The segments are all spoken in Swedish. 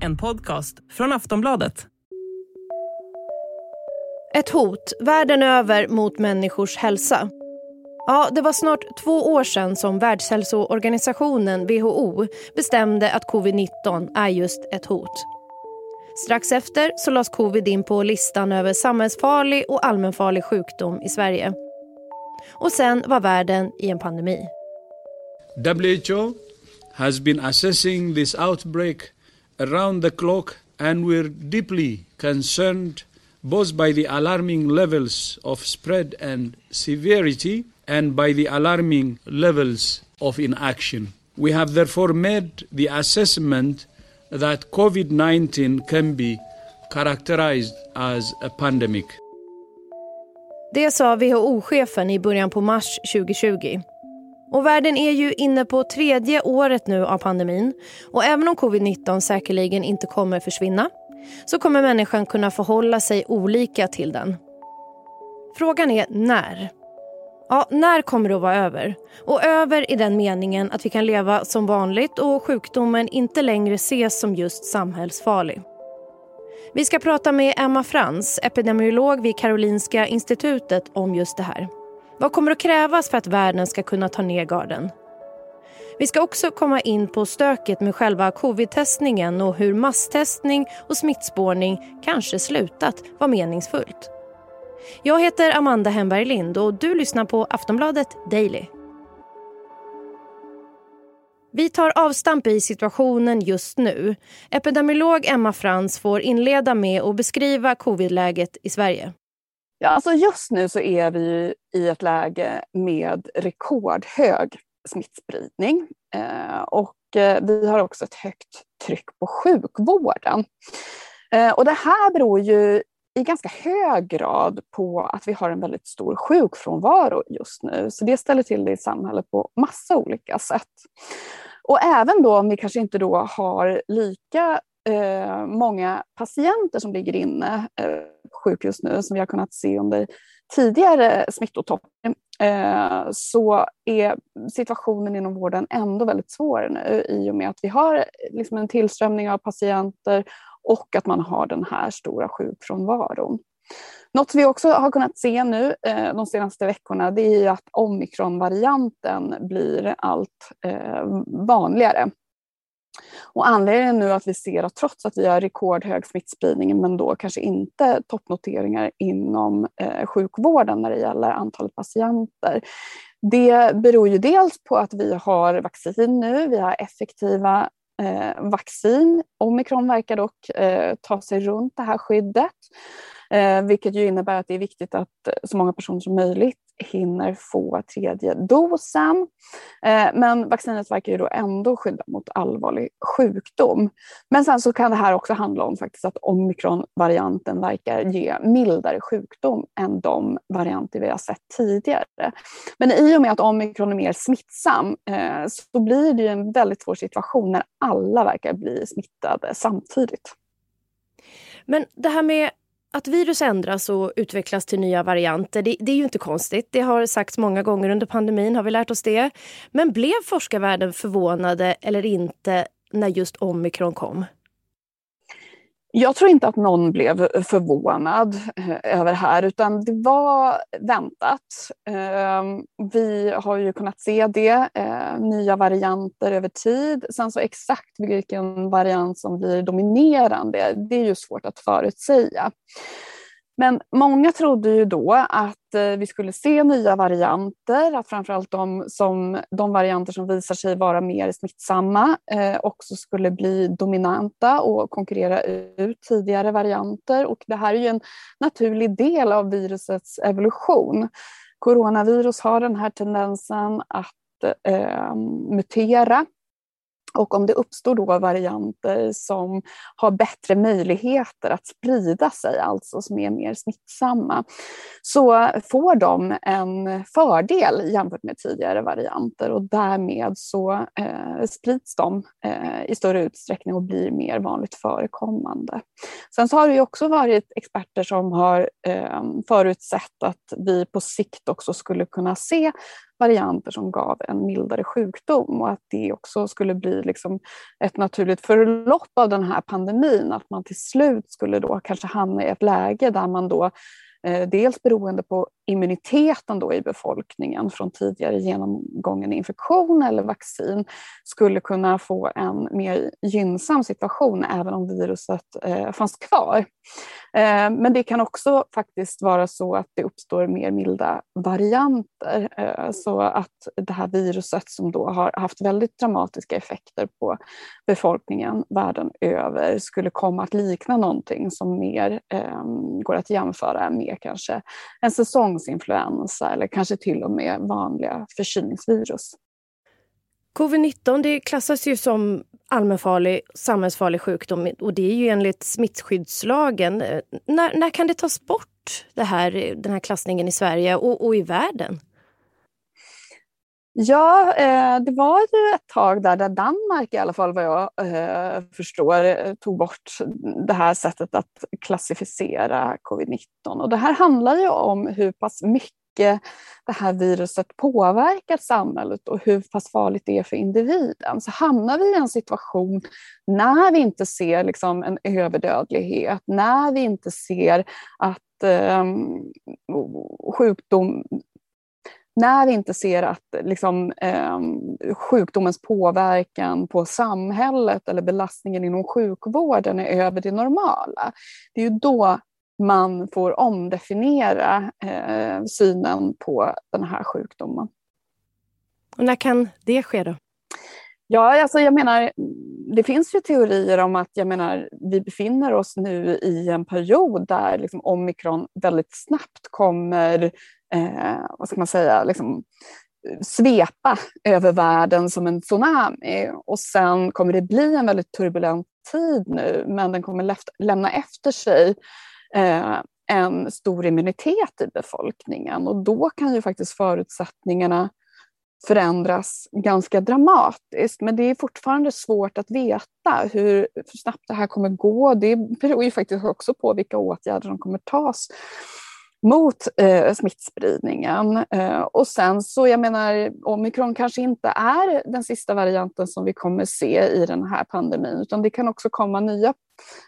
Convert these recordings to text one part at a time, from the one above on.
En podcast från Aftonbladet. Ett hot världen över mot människors hälsa. Ja, det var snart två år sedan som Världshälsoorganisationen, WHO, bestämde att covid-19 är just ett hot. Strax efter så lades covid in på listan över samhällsfarlig och allmänfarlig sjukdom i Sverige. Och sen var världen i en pandemi. WHO has been assessing this outbreak around the clock and we're deeply concerned both by the alarming levels of spread and severity and by the alarming levels of inaction. We have therefore made the assessment that COVID 19 can be characterized as a pandemic. Det sa WHO-chefen i början på mars 2020. Och världen är ju inne på tredje året nu av pandemin. Och även om covid-19 säkerligen inte kommer försvinna så kommer människan kunna förhålla sig olika till den. Frågan är när. Ja, när kommer det att vara över? Och över i den meningen att vi kan leva som vanligt och sjukdomen inte längre ses som just samhällsfarlig. Vi ska prata med Emma Frans, epidemiolog vid Karolinska institutet om just det här. Vad kommer att krävas för att världen ska kunna ta ner garden? Vi ska också komma in på stöket med själva covid-testningen och hur masstestning och smittspårning kanske slutat vara meningsfullt. Jag heter Amanda Hemberg Lind och du lyssnar på Aftonbladet Daily. Vi tar avstamp i situationen just nu. Epidemiolog Emma Frans får inleda med att beskriva covidläget i Sverige. Ja, alltså just nu så är vi i ett läge med rekordhög smittspridning eh, och eh, vi har också ett högt tryck på sjukvården. Eh, och det här beror ju i ganska hög grad på att vi har en väldigt stor sjukfrånvaro just nu. Så det ställer till det i samhället på massa olika sätt. Och även då om vi kanske inte då har lika eh, många patienter som ligger inne eh, på sjukhus nu som vi har kunnat se under tidigare smittotoppar eh, så är situationen inom vården ändå väldigt svår nu i och med att vi har liksom en tillströmning av patienter och att man har den här stora sjukfrånvaron. Något vi också har kunnat se nu eh, de senaste veckorna det är att omikronvarianten blir allt eh, vanligare. Och anledningen nu att vi ser att trots att vi har rekordhög smittspridning men då kanske inte toppnoteringar inom eh, sjukvården när det gäller antalet patienter. Det beror ju dels på att vi har vaccin nu, vi har effektiva eh, vaccin. Omikron verkar dock eh, ta sig runt det här skyddet. Eh, vilket ju innebär att det är viktigt att så många personer som möjligt hinner få tredje dosen. Eh, men vaccinet verkar ju då ändå skydda mot allvarlig sjukdom. Men sen så kan det här också handla om faktiskt att omikronvarianten verkar ge mildare sjukdom än de varianter vi har sett tidigare. Men i och med att omikron är mer smittsam eh, så blir det ju en väldigt svår situation när alla verkar bli smittade samtidigt. Men det här med att virus ändras och utvecklas till nya varianter, det, det, är ju inte konstigt. Det har sagts många gånger under pandemin, har vi lärt oss det. Men blev forskarvärlden förvånade eller inte när just omikron kom? Jag tror inte att någon blev eh, förvånad eh, över det här utan det var väntat. Ehm, vi har ju kunnat se det, eh, nya varianter över tid. Sen så exakt vilken variant som blir dominerande, det är ju svårt att förutsäga. Men många trodde ju då att eh, vi skulle se nya varianter, att framförallt de, som, de varianter som visar sig vara mer smittsamma eh, också skulle bli dominanta och konkurrera ut tidigare varianter. Och det här är ju en naturlig del av virusets evolution. Coronavirus har den här tendensen att eh, mutera och om det uppstår då varianter som har bättre möjligheter att sprida sig, alltså som är mer smittsamma, så får de en fördel jämfört med tidigare varianter och därmed så eh, sprids de eh, i större utsträckning och blir mer vanligt förekommande. Sen så har det också varit experter som har eh, förutsett att vi på sikt också skulle kunna se varianter som gav en mildare sjukdom och att det också skulle bli liksom ett naturligt förlopp av den här pandemin, att man till slut skulle då kanske hamna i ett läge där man då Eh, dels beroende på immuniteten då i befolkningen från tidigare genomgången infektion eller vaccin skulle kunna få en mer gynnsam situation även om viruset eh, fanns kvar. Eh, men det kan också faktiskt vara så att det uppstår mer milda varianter så att det här viruset som då har haft väldigt dramatiska effekter på befolkningen världen över skulle komma att likna någonting som mer går att jämföra med kanske en säsongsinfluensa eller kanske till och med vanliga förkylningsvirus. Covid-19 det klassas ju som allmänfarlig samhällsfarlig sjukdom och det är ju enligt smittskyddslagen. Eh, när, när kan det tas bort, det här, den här klassningen i Sverige och, och i världen? Ja, eh, det var ju ett tag där, där Danmark i alla fall vad jag eh, förstår eh, tog bort det här sättet att klassificera covid-19. Och det här handlar ju om hur pass mycket det här viruset påverkar samhället och hur pass farligt det är för individen. Så hamnar vi i en situation när vi inte ser liksom en överdödlighet, när vi inte ser att ehm, sjukdom när vi inte ser att liksom, eh, sjukdomens påverkan på samhället eller belastningen inom sjukvården är över det normala, det är ju då man får omdefiniera eh, synen på den här sjukdomen. Och när kan det ske då? Ja, alltså jag menar, det finns ju teorier om att jag menar, vi befinner oss nu i en period där liksom omikron väldigt snabbt kommer eh, vad ska man säga, liksom, svepa över världen som en tsunami. Och sen kommer det bli en väldigt turbulent tid nu, men den kommer lämna efter sig eh, en stor immunitet i befolkningen och då kan ju faktiskt förutsättningarna förändras ganska dramatiskt. Men det är fortfarande svårt att veta hur snabbt det här kommer gå. Det beror ju faktiskt också på vilka åtgärder som kommer tas mot eh, smittspridningen. Eh, och sen så, jag menar, omikron kanske inte är den sista varianten som vi kommer se i den här pandemin, utan det kan också komma nya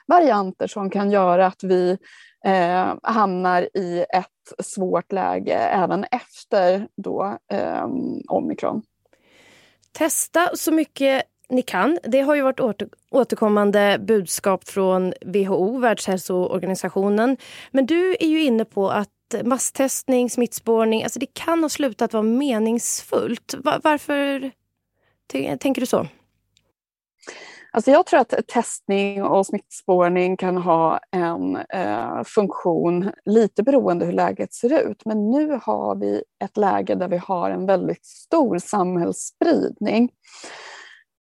varianter som kan göra att vi eh, hamnar i ett svårt läge även efter då, eh, omikron. Testa så mycket ni kan. Det har ju varit återkommande budskap från WHO, Världshälsoorganisationen. Men du är ju inne på att masstestning, smittspårning, alltså det kan ha slutat vara meningsfullt. Varför tänker du så? Alltså jag tror att testning och smittspårning kan ha en eh, funktion lite beroende hur läget ser ut. Men nu har vi ett läge där vi har en väldigt stor samhällsspridning.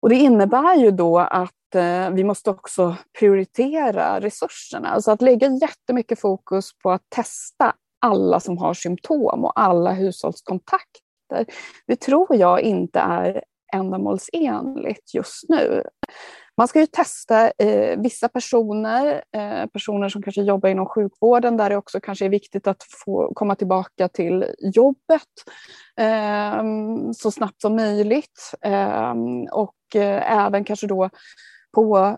Och det innebär ju då att eh, vi måste också prioritera resurserna. Alltså att lägga jättemycket fokus på att testa alla som har symptom och alla hushållskontakter. Det tror jag inte är ändamålsenligt just nu. Man ska ju testa eh, vissa personer, eh, personer som kanske jobbar inom sjukvården där det också kanske är viktigt att få komma tillbaka till jobbet eh, så snabbt som möjligt. Ehm, och eh, även kanske då på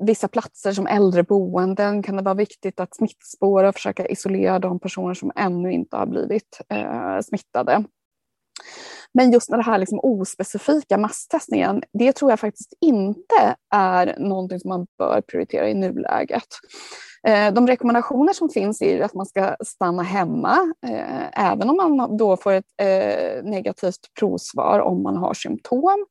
vissa platser som äldreboenden kan det vara viktigt att smittspåra och försöka isolera de personer som ännu inte har blivit eh, smittade. Men just den här liksom ospecifika masstestningen, det tror jag faktiskt inte är någonting som man bör prioritera i nuläget. Eh, de rekommendationer som finns är att man ska stanna hemma, eh, även om man då får ett eh, negativt provsvar om man har symptom.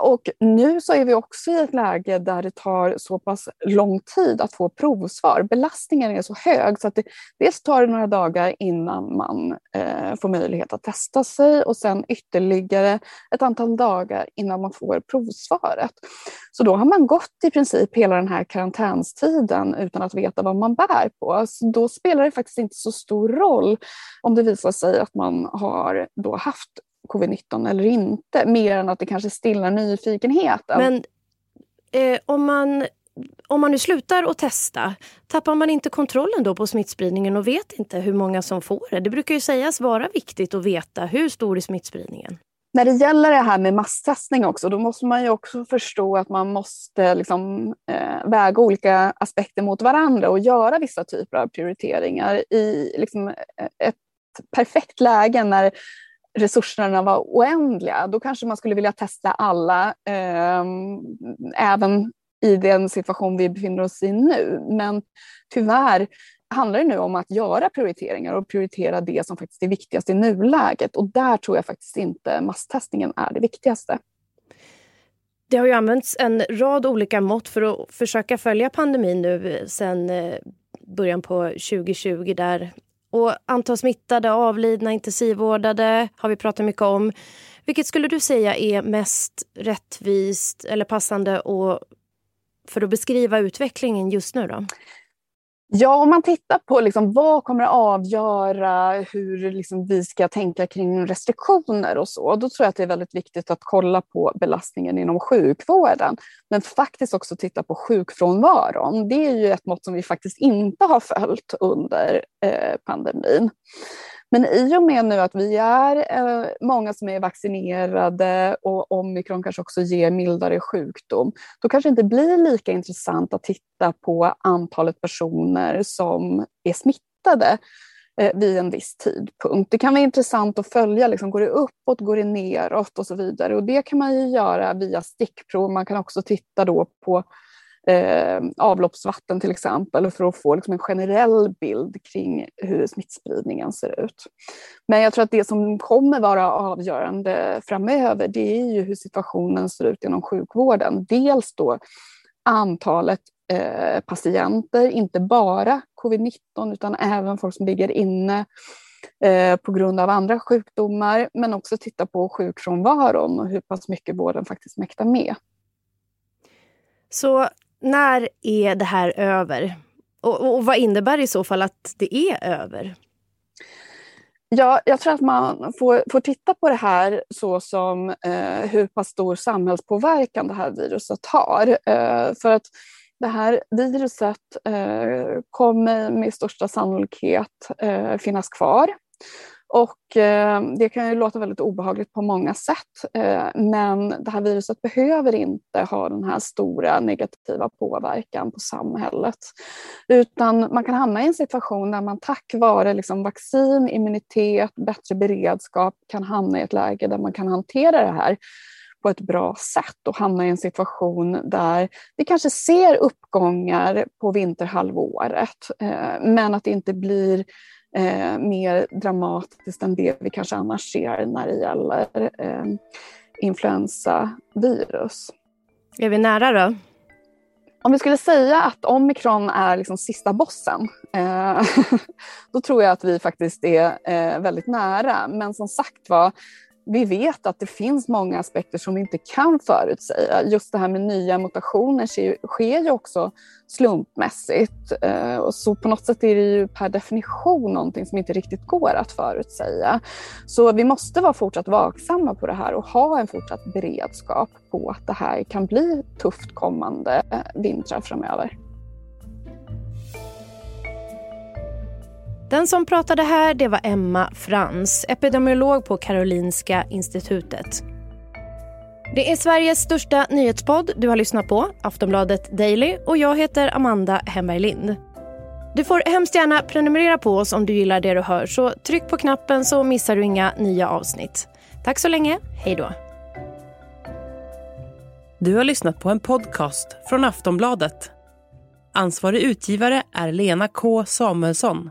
Och nu så är vi också i ett läge där det tar så pass lång tid att få provsvar. Belastningen är så hög så att det dels tar det några dagar innan man får möjlighet att testa sig och sen ytterligare ett antal dagar innan man får provsvaret. Så då har man gått i princip hela den här karantänstiden utan att veta vad man bär på. Så då spelar det faktiskt inte så stor roll om det visar sig att man har då haft covid-19 eller inte, mer än att det kanske stillar nyfikenheten. Men eh, om man om man nu slutar att testa, tappar man inte kontrollen då på smittspridningen och vet inte hur många som får det? Det brukar ju sägas vara viktigt att veta hur stor är smittspridningen? När det gäller det här med masstestning också, då måste man ju också förstå att man måste liksom, eh, väga olika aspekter mot varandra och göra vissa typer av prioriteringar i liksom, eh, ett perfekt läge när resurserna var oändliga. Då kanske man skulle vilja testa alla, eh, även i den situation vi befinner oss i nu. Men tyvärr handlar det nu om att göra prioriteringar och prioritera det som faktiskt är viktigast i nuläget. Och där tror jag faktiskt inte masstestningen är det viktigaste. Det har ju använts en rad olika mått för att försöka följa pandemin nu sen eh, början på 2020 där och antal smittade, avlidna, intensivvårdade har vi pratat mycket om. Vilket skulle du säga är mest rättvist eller passande att för att beskriva utvecklingen just nu? då? Ja, om man tittar på liksom, vad kommer att avgöra hur liksom, vi ska tänka kring restriktioner och så, då tror jag att det är väldigt viktigt att kolla på belastningen inom sjukvården, men faktiskt också titta på sjukfrånvaron. Det är ju ett mått som vi faktiskt inte har följt under eh, pandemin. Men i och med nu att vi är eh, många som är vaccinerade och omikron kanske också ger mildare sjukdom, då kanske det inte blir lika intressant att titta på antalet personer som är smittade eh, vid en viss tidpunkt. Det kan vara intressant att följa, liksom, går det uppåt, går det neråt och så vidare. Och det kan man ju göra via stickprov. Man kan också titta då på eh, avloppsvatten till exempel för att få liksom en generell bild kring hur smittspridningen ser ut. Men jag tror att det som kommer vara avgörande framöver det är ju hur situationen ser ut inom sjukvården. Dels då antalet eh, patienter, inte bara covid-19 utan även folk som ligger inne eh, på grund av andra sjukdomar, men också titta på sjukfrånvaron och hur pass mycket vården faktiskt mäktar med. Så när är det här över? Och, och vad innebär det i så fall att det är över? Ja, jag tror att man får, får titta på det här så som eh, hur pass stor samhällspåverkan det här viruset har. Eh, för att det här viruset eh, kommer med största sannolikhet eh, finnas kvar. Och eh, det kan ju låta väldigt obehagligt på många sätt, eh, men det här viruset behöver inte ha den här stora negativa påverkan på samhället. Utan man kan hamna i en situation där man tack vare liksom vaccin, immunitet, bättre beredskap kan hamna i ett läge där man kan hantera det här på ett bra sätt och hamna i en situation där vi kanske ser uppgångar på vinterhalvåret, eh, men att det inte blir eh, mer dramatiskt än det vi kanske annars ser när det gäller eh, influensavirus. Är vi nära då? Om vi skulle säga att omikron är liksom sista bossen, eh, då tror jag att vi faktiskt är eh, väldigt nära. Men som sagt var, vi vet att det finns många aspekter som vi inte kan förutsäga. Just det här med nya mutationer sker ju också slumpmässigt. Eh, så på något sätt är det ju per definition någonting som inte riktigt går att förutsäga. Så vi måste vara fortsatt vaksamma på det här och ha en fortsatt beredskap på att det här kan bli tufft kommande vintrar framöver. Den som pratade här det var Emma Frans, epidemiolog på Karolinska institutet. Det är Sveriges största nyhetspodd du har lyssnat på, Aftonbladet Daily och jag heter Amanda Hemberg Lind. Du får hemskt gärna prenumerera på oss om du gillar det du hör så tryck på knappen så missar du inga nya avsnitt. Tack så länge, hej då. Du har lyssnat på en podcast från Aftonbladet. Ansvarig utgivare är Lena K Samuelsson.